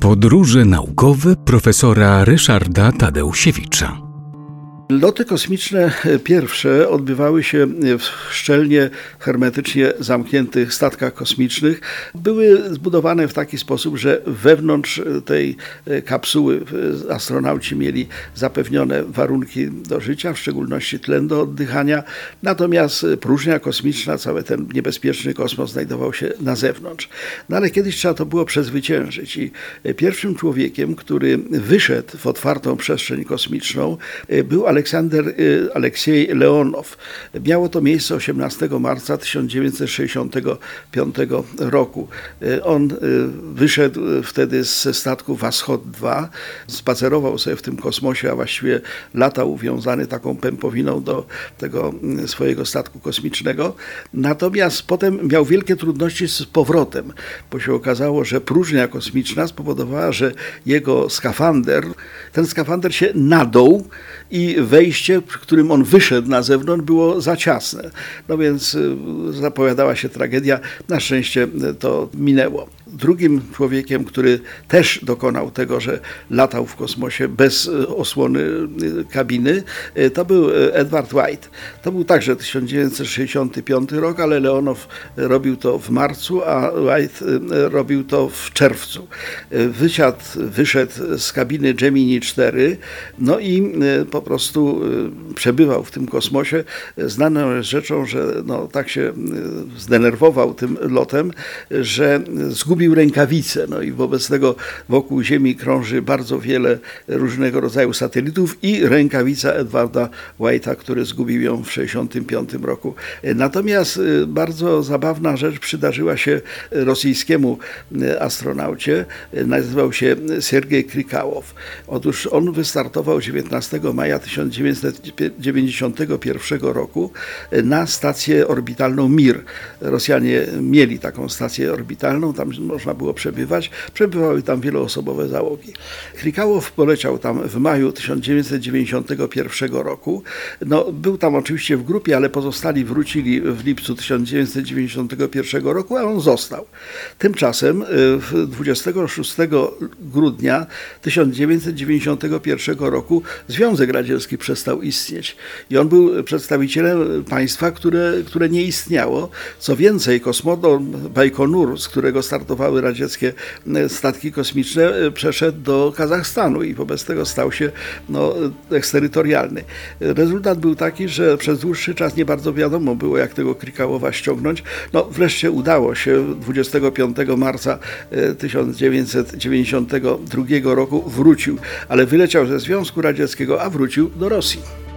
Podróże naukowe profesora Ryszarda Tadeusiewicza. Loty kosmiczne pierwsze odbywały się w szczelnie, hermetycznie zamkniętych statkach kosmicznych. Były zbudowane w taki sposób, że wewnątrz tej kapsuły astronauci mieli zapewnione warunki do życia, w szczególności tlen do oddychania, natomiast próżnia kosmiczna, cały ten niebezpieczny kosmos znajdował się na zewnątrz. No ale kiedyś trzeba to było przezwyciężyć i pierwszym człowiekiem, który wyszedł w otwartą przestrzeń kosmiczną był Aleksander Aleksander y, Aleksiej Leonow. Miało to miejsce 18 marca 1965 roku. Y, on y, wyszedł wtedy ze statku Washod 2, spacerował sobie w tym kosmosie, a właściwie latał uwiązany taką pępowiną do tego swojego statku kosmicznego. Natomiast potem miał wielkie trudności z powrotem, bo się okazało, że próżnia kosmiczna spowodowała, że jego skafander, ten skafander się nadął i wejście, którym on wyszedł na zewnątrz, było za ciasne. No więc y, zapowiadała się tragedia. Na szczęście y, to minęło. Drugim człowiekiem, który też dokonał tego, że latał w kosmosie bez y, osłony kabiny, to był Edward White. To był także 1965 rok, ale Leonow robił to w marcu, a White robił to w czerwcu. Wysiadł, wyszedł z kabiny Gemini 4, no i po prostu przebywał w tym kosmosie. Znaną jest rzeczą, że no, tak się zdenerwował tym lotem, że zgubił rękawice. No i wobec tego wokół Ziemi krąży bardzo wiele różnego rodzaju satelitów i rękawica Edwarda White'a, który zgubił ją w 1965 roku. Natomiast y, bardzo zabawna rzecz przydarzyła się rosyjskiemu astronaucie. Nazywał się Sergiej Krikałow. Otóż on wystartował 19 maja 1991 roku na stację orbitalną Mir. Rosjanie mieli taką stację orbitalną, tam można było przebywać. Przebywały tam wieloosobowe załogi. Krikałow poleciał tam w maju 1991 roku. No, był tam oczywiście w grupie, ale pozostali wrócili w lipcu 1991 roku, a on został. Tymczasem 26 grudnia 1991 roku Związek Radziecki przestał istnieć. I on był przedstawicielem państwa, które, które nie istniało. Co więcej, kosmodrom Bajkonur, z którego startowały radzieckie e, statki kosmiczne, e, przeszedł do Kazachstanu i wobec tego stał się no, eksterytorialny. Rezultat był taki, że przez dłuższy czas nie bardzo wiadomo było, jak tego Krikałowa ściągnąć. No, wreszcie udało się 25 marca 1992 e, roku wrócił, ale wyleciał ze Związku Radzieckiego, a wrócił do Rosji.